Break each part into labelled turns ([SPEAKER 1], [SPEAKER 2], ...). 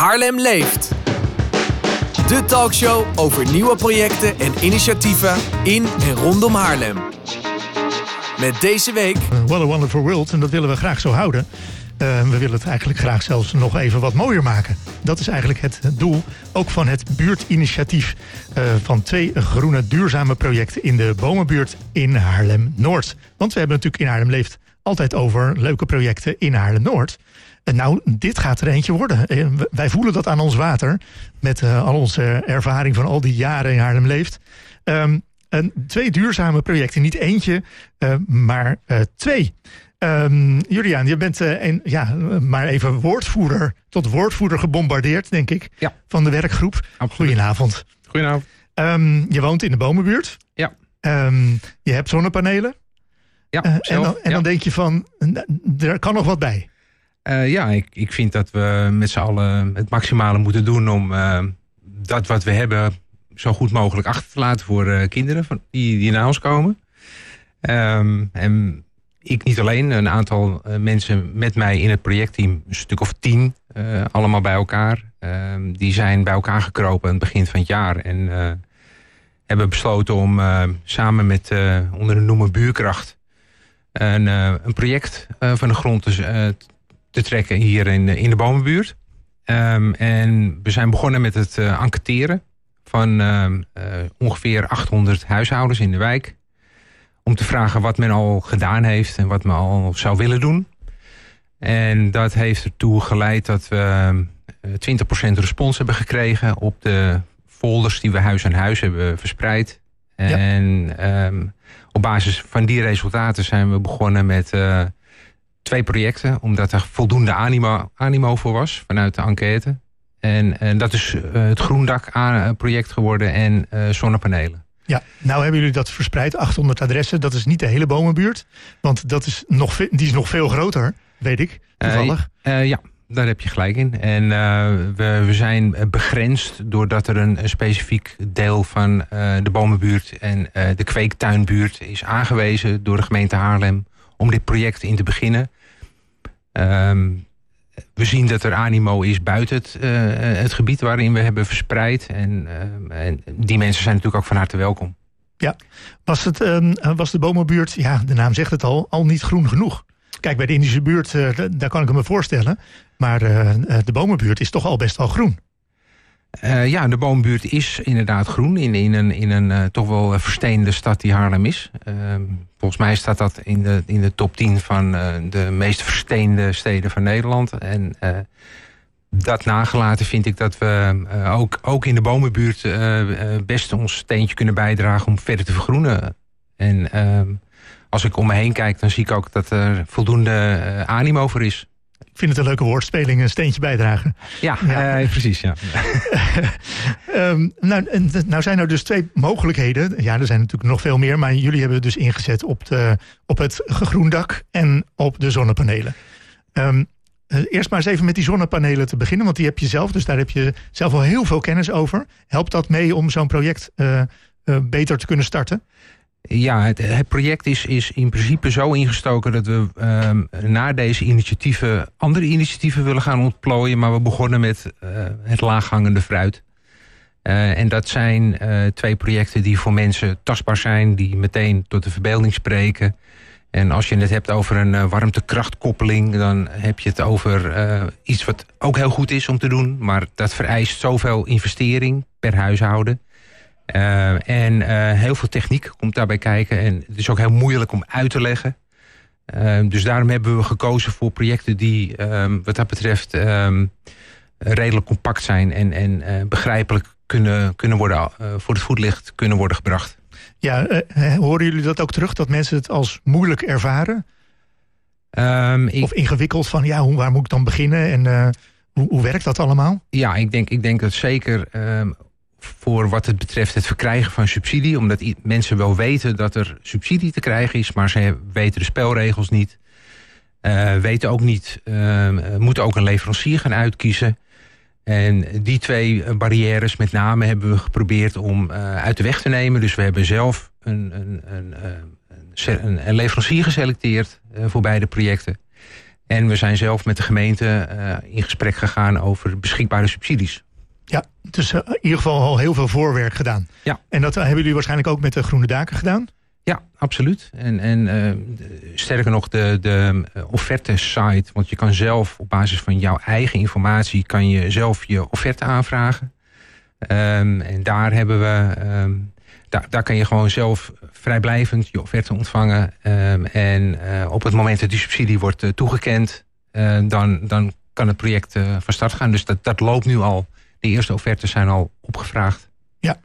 [SPEAKER 1] Haarlem leeft. De talkshow over nieuwe projecten en initiatieven in en rondom Haarlem. Met deze week.
[SPEAKER 2] What a Wonderful World, en dat willen we graag zo houden. Uh, we willen het eigenlijk graag zelfs nog even wat mooier maken. Dat is eigenlijk het doel, ook van het buurtinitiatief uh, van twee groene duurzame projecten in de bomenbuurt in Haarlem-Noord. Want we hebben natuurlijk in Haarlem Leeft altijd over leuke projecten in Haarlem-Noord. En nou, dit gaat er eentje worden. Eh, wij voelen dat aan ons water, met uh, al onze ervaring van al die jaren in Haarlem Leeft. Um, een, twee duurzame projecten, niet eentje, uh, maar twee. Um, Juliaan, je bent een, ja, maar even woordvoerder, tot woordvoerder gebombardeerd, denk ik,
[SPEAKER 3] ja.
[SPEAKER 2] van de werkgroep.
[SPEAKER 3] Absoluut.
[SPEAKER 2] Goedenavond.
[SPEAKER 3] Goedenavond.
[SPEAKER 2] Um, je woont in de bomenbuurt.
[SPEAKER 3] Ja.
[SPEAKER 2] Je hebt zonnepanelen.
[SPEAKER 3] Ja,
[SPEAKER 2] en, dan, en
[SPEAKER 3] ja.
[SPEAKER 2] dan denk je van, er kan nog wat bij.
[SPEAKER 3] Uh, ja, ik, ik vind dat we met z'n allen het maximale moeten doen om uh, dat wat we hebben zo goed mogelijk achter te laten voor uh, kinderen van, die, die naar ons komen. Um, en ik niet alleen, een aantal mensen met mij in het projectteam, een stuk of tien, allemaal bij elkaar. Uh, die zijn bij elkaar gekropen aan het begin van het jaar. En eh, hebben besloten om samen met onder de noemer Buurkracht een, een project van de grond te, te, trekken hier in, in de bomenbuurt. Um, en we zijn begonnen met het enquêteren van ongeveer 800 huishoudens in de wijk om te vragen wat men al gedaan heeft en wat men al zou willen doen. En dat heeft ertoe geleid dat we 20% respons hebben gekregen op de folders die we huis aan huis hebben verspreid. Ja. En um, op basis van die resultaten zijn we begonnen met uh, twee projecten, omdat er voldoende animo, animo voor was vanuit de enquête. En, en dat is uh, het Groendak project geworden en zonnepanelen.
[SPEAKER 2] Ja, nou hebben jullie dat verspreid, 800 adressen. Dat is niet de hele bomenbuurt, want dat is nog, die is nog veel groter, weet ik, toevallig.
[SPEAKER 3] Uh, uh, ja, daar heb je gelijk in. En uh, we, we zijn begrensd doordat er een, een specifiek deel van de bomenbuurt... en de kweektuinbuurt is aangewezen door de gemeente Haarlem... om dit project in te beginnen. Um, we zien dat er animo is buiten het, uh, het gebied waarin we hebben verspreid. En, uh, en, die mensen zijn natuurlijk ook van harte welkom.
[SPEAKER 2] Ja, was, het, uh, was de bomenbuurt, ja, de naam zegt het al, al niet groen genoeg? Kijk, bij de Indische buurt, daar kan ik me voorstellen. Maar de bomenbuurt is toch al best wel groen.
[SPEAKER 3] Uh, ja, de boombuurt is inderdaad groen in, in een, in een uh, toch wel versteende stad die Haarlem is. Uh, volgens mij staat dat in de, in de top 10 van de meest versteende steden van Nederland. En dat nagelaten vind ik dat we ook, ook in de bomenbuurt best ons steentje kunnen bijdragen om verder te vergroenen. En ehm, als ik om me heen kijk, dan zie ik ook dat er voldoende animo voor is.
[SPEAKER 2] Vind het een leuke woordspeling, een steentje bijdragen.
[SPEAKER 3] Ja, ja. Uh, precies, ja.
[SPEAKER 2] um, nou, nou zijn er dus twee mogelijkheden. Ja, er zijn natuurlijk nog veel meer, maar jullie hebben dus ingezet op, de, op het groendak en op de zonnepanelen. Um, eerst maar eens even met die zonnepanelen te beginnen, want die heb je zelf, dus daar heb je zelf al heel veel kennis over. Helpt dat mee om zo'n project uh, uh, beter te kunnen starten?
[SPEAKER 3] Ja, het, project is, is in principe zo ingestoken dat we um, na deze initiatieven andere initiatieven willen gaan ontplooien. Maar we begonnen met uh, het laaghangende fruit. Uh, en dat zijn uh, twee projecten die voor mensen tastbaar zijn, die meteen tot de verbeelding spreken. En als je het hebt over een warmtekrachtkoppeling, dan heb je het over iets wat ook heel goed is om te doen. Maar dat vereist zoveel investering per huishouden. Uh, en uh, heel veel techniek komt daarbij kijken. En het is ook heel moeilijk om uit te leggen. Uh, dus daarom hebben we gekozen voor projecten die um, wat dat betreft um, redelijk compact zijn en, en begrijpelijk kunnen, kunnen worden, voor het voetlicht kunnen worden gebracht.
[SPEAKER 2] Ja, horen jullie dat ook terug, dat mensen het als moeilijk ervaren?
[SPEAKER 3] Um, ik,
[SPEAKER 2] of ingewikkeld van, ja, hoe, waar moet ik dan beginnen en hoe, hoe werkt dat allemaal?
[SPEAKER 3] Ja, ik denk, ik denk dat zeker voor wat het betreft het verkrijgen van subsidie. Omdat mensen wel weten dat er subsidie te krijgen is, maar ze weten de spelregels niet. Uh, weten ook niet, uh, moeten ook een leverancier gaan uitkiezen. En die twee barrières met name hebben we geprobeerd om uit de weg te nemen. Dus we hebben zelf een, een, een, een, leverancier geselecteerd voor beide projecten. En we zijn zelf met de gemeente eh, in gesprek gegaan over beschikbare subsidies.
[SPEAKER 2] Ja, dus in ieder geval al heel veel voorwerk gedaan.
[SPEAKER 3] Ja.
[SPEAKER 2] En dat hebben jullie waarschijnlijk ook met de groene daken gedaan?
[SPEAKER 3] Ja, absoluut. En, en uh, sterker nog, de, de offerte site. Want je kan zelf op basis van jouw eigen informatie... kan je zelf je offerte aanvragen. Um, en daar hebben we... Um, daar, daar kan je gewoon zelf vrijblijvend je offerte ontvangen. Um, en uh, op het moment dat die subsidie wordt uh, toegekend... Dan, dan kan het project van start gaan. Dus dat, dat loopt nu al. De eerste offertes zijn al opgevraagd.
[SPEAKER 2] Ja,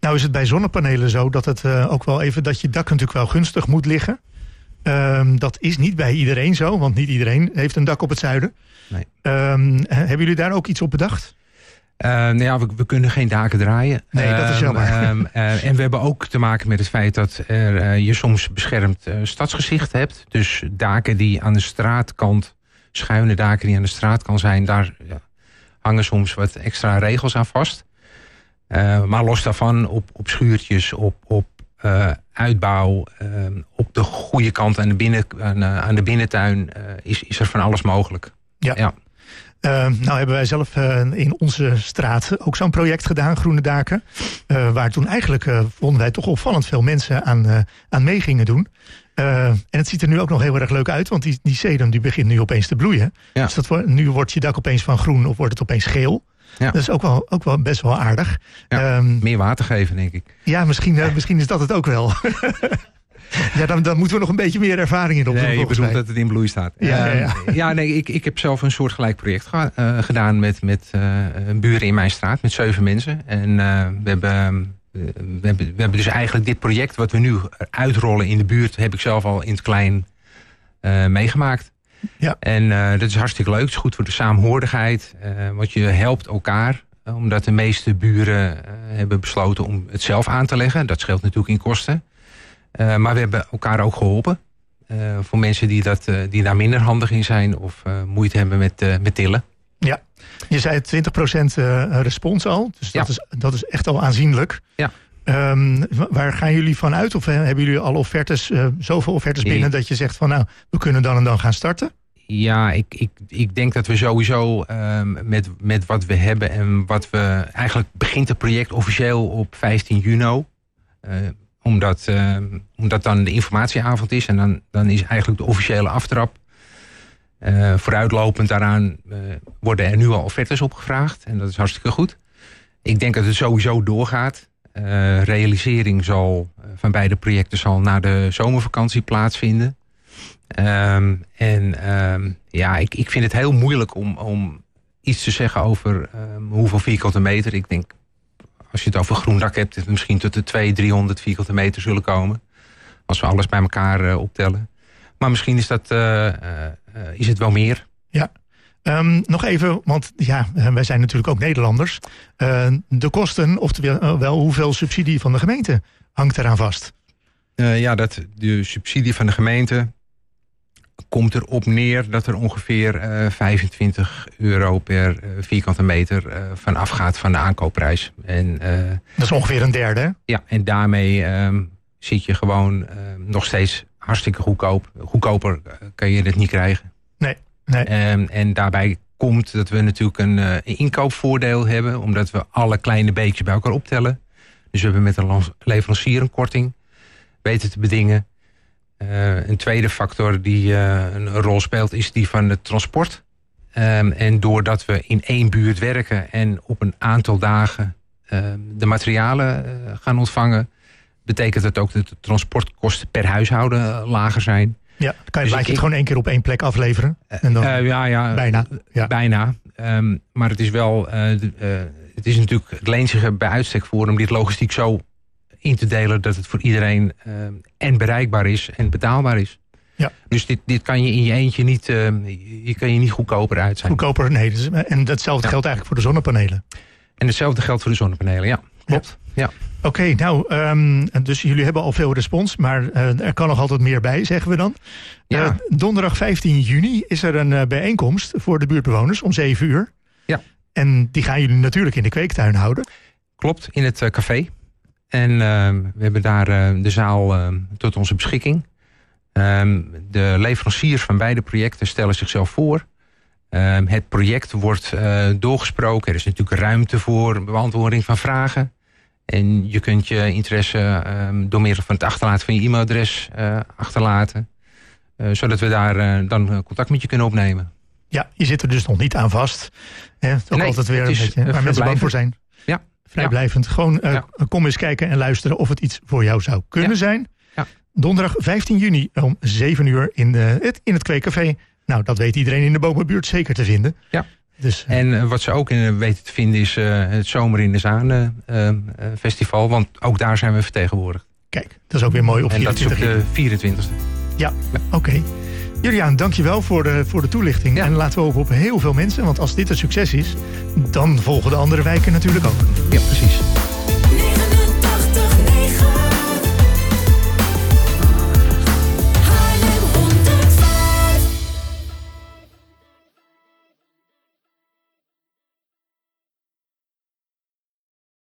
[SPEAKER 2] nou is het bij zonnepanelen zo dat het ook wel even... dat je dak natuurlijk wel gunstig moet liggen. Um, dat is niet bij iedereen zo, want niet iedereen heeft een dak op het zuiden.
[SPEAKER 3] Nee.
[SPEAKER 2] Um, hebben jullie daar ook iets op bedacht?
[SPEAKER 3] Uh, nou ja, we, we, kunnen geen daken draaien.
[SPEAKER 2] Nee, dat is jammer.
[SPEAKER 3] Um, uh, en we hebben ook te maken met het feit dat er, je soms beschermd stadsgezicht hebt. Dus daken die aan de straatkant, schuine daken die aan de straatkant zijn, daar ja, hangen soms wat extra regels aan vast. maar los daarvan, op, op schuurtjes, op, op uitbouw, op de goede kant aan de, binnen, aan, aan de binnentuin, is, is er van alles mogelijk.
[SPEAKER 2] Ja.
[SPEAKER 3] ja.
[SPEAKER 2] Uh, nou hebben wij zelf uh, in onze straat ook zo'n project gedaan, Groene Daken. Uh, waar toen eigenlijk vonden wij toch opvallend veel mensen aan, aan mee gingen doen. en het ziet er nu ook nog heel erg leuk uit, want die, die sedum die begint nu opeens te bloeien.
[SPEAKER 3] Ja.
[SPEAKER 2] Dus dat, nu wordt je dak opeens van groen of wordt het opeens geel.
[SPEAKER 3] Ja.
[SPEAKER 2] Dat is ook wel, ook wel best wel aardig.
[SPEAKER 3] Ja, um, meer water geven, denk ik.
[SPEAKER 2] Ja, misschien, misschien is dat het ook wel. Ja, dan, dan moeten we nog een beetje meer ervaring in opdoen.
[SPEAKER 3] Nee, je bedoelt dat het in bloei staat.
[SPEAKER 2] Ja, ja, ja.
[SPEAKER 3] Uh, ja nee, ik, ik heb zelf een soortgelijk project uh, gedaan met, met uh, buren in mijn straat, met zeven mensen. En we, hebben, we, hebben, we hebben dus eigenlijk dit project wat we nu uitrollen in de buurt, heb ik zelf al in het klein meegemaakt.
[SPEAKER 2] Ja.
[SPEAKER 3] En dat is hartstikke leuk. Het is goed voor de saamhorigheid, want je helpt elkaar omdat de meeste buren hebben besloten om het zelf aan te leggen. Dat scheelt natuurlijk in kosten. Uh, maar we hebben elkaar ook geholpen. Uh, voor mensen die, dat, uh, die daar minder handig in zijn of moeite hebben met, met tillen.
[SPEAKER 2] Ja, je zei 20% respons al. Dus dat,
[SPEAKER 3] ja.
[SPEAKER 2] is, dat is echt al aanzienlijk.
[SPEAKER 3] Ja.
[SPEAKER 2] Um, waar gaan jullie van uit? Of hebben jullie al offertes, zoveel offertes binnen dat je zegt van nou, we kunnen dan en dan gaan starten?
[SPEAKER 3] Ja, ik, ik, ik denk dat we sowieso um, met, met wat we hebben en wat we... Eigenlijk begint het project officieel op 15 juni omdat, uh, omdat dan de informatieavond is. En dan, dan is eigenlijk de officiële aftrap. Uh, vooruitlopend daaraan uh, worden er nu al offertes opgevraagd. En dat is hartstikke goed. Ik denk dat het sowieso doorgaat. realisering zal, van beide projecten zal na de zomervakantie plaatsvinden. Um, en um, ja, ik, ik vind het heel moeilijk om, om iets te zeggen over um, hoeveel vierkante meter. Ik denk als je het over groen dak hebt, het misschien tot de 200, 300 vierkante meter zullen komen. Als we alles bij elkaar uh, optellen. Maar misschien is, dat, uh, uh, is het wel meer.
[SPEAKER 2] Ja. Um, nog even, want ja, wij zijn natuurlijk ook Nederlanders. de kosten, oftewel wel hoeveel subsidie van de gemeente hangt eraan vast?
[SPEAKER 3] ja, dat, de subsidie van de gemeente komt erop neer dat er ongeveer uh, 25 euro per uh, vierkante meter uh, van afgaat van de aankoopprijs. En,
[SPEAKER 2] dat is ongeveer een derde, hè?
[SPEAKER 3] Ja, en daarmee um, zit je gewoon nog steeds hartstikke goedkoop. Goedkoper kan je het niet krijgen.
[SPEAKER 2] Nee, nee.
[SPEAKER 3] Um, en daarbij komt dat we natuurlijk een inkoopvoordeel hebben, omdat we alle kleine beetjes bij elkaar optellen. Dus we hebben met een leverancier een korting weten te bedingen. Uh, een tweede factor die uh, een rol speelt is die van het transport. Um, en doordat we in één buurt werken en op een aantal dagen uh, de materialen gaan ontvangen, betekent dat ook dat de transportkosten per huishouden lager zijn.
[SPEAKER 2] Ja, kan je, dus het gewoon één keer op één plek afleveren? En dan
[SPEAKER 3] ja, ja,
[SPEAKER 2] bijna. Ja.
[SPEAKER 3] bijna. Um, maar het is wel, het is natuurlijk, het leent zich bij uitstek voor om dit logistiek zo in te delen dat het voor iedereen uh, en bereikbaar is en betaalbaar is.
[SPEAKER 2] Ja.
[SPEAKER 3] Dus dit, dit kan je in je eentje niet, uh, je kan je niet goedkoper uit zijn.
[SPEAKER 2] Goedkoper, nee. Dus, en datzelfde ja. geldt eigenlijk voor de zonnepanelen.
[SPEAKER 3] En hetzelfde geldt voor de zonnepanelen, ja. Klopt. Ja. ja.
[SPEAKER 2] Oké, okay, nou, um, dus jullie hebben al veel respons, maar uh, er kan nog altijd meer bij, zeggen we dan.
[SPEAKER 3] Ja.
[SPEAKER 2] donderdag 15 juni is er een bijeenkomst voor de buurtbewoners om 7 uur.
[SPEAKER 3] Ja.
[SPEAKER 2] En die gaan jullie natuurlijk in de kweektuin houden.
[SPEAKER 3] Klopt, in het café. En uh, we hebben daar uh, de zaal uh, tot onze beschikking. Ehm, de leveranciers van beide projecten stellen zichzelf voor. Ehm, het project wordt uh, doorgesproken. Er is natuurlijk ruimte voor beantwoording van vragen. En je kunt je interesse door middel van het achterlaten van je e-mailadres uh, achterlaten. Uh, zodat we daar dan contact met je kunnen opnemen.
[SPEAKER 2] Ja, je zit er dus nog niet aan vast. Hè? Ook nee, altijd weer een beetje waar mensen bang voor zijn. Vrijblijvend. Ja. Gewoon ja. kom eens kijken en luisteren of het iets voor jou zou kunnen ja. zijn. Donderdag 15 juni om 7 uur in, de, het, in het Kweekcafé. Nou, dat weet iedereen in de bomenbuurt zeker te vinden.
[SPEAKER 3] Ja. Dus, uh, en uh, wat ze ook in, weten te vinden is uh, het Zomer in de Zaan festival. Want ook daar zijn we vertegenwoordigd.
[SPEAKER 2] Kijk, dat is ook weer mooi op 24
[SPEAKER 3] En dat is op de 24e.
[SPEAKER 2] Ja, ja. oké. Okay. Juliaan, dankjewel voor de, voor de toelichting. Ja. En laten we hopen op heel veel mensen. Want als dit een succes is, dan volgen de andere wijken natuurlijk ook.
[SPEAKER 3] Ja, precies.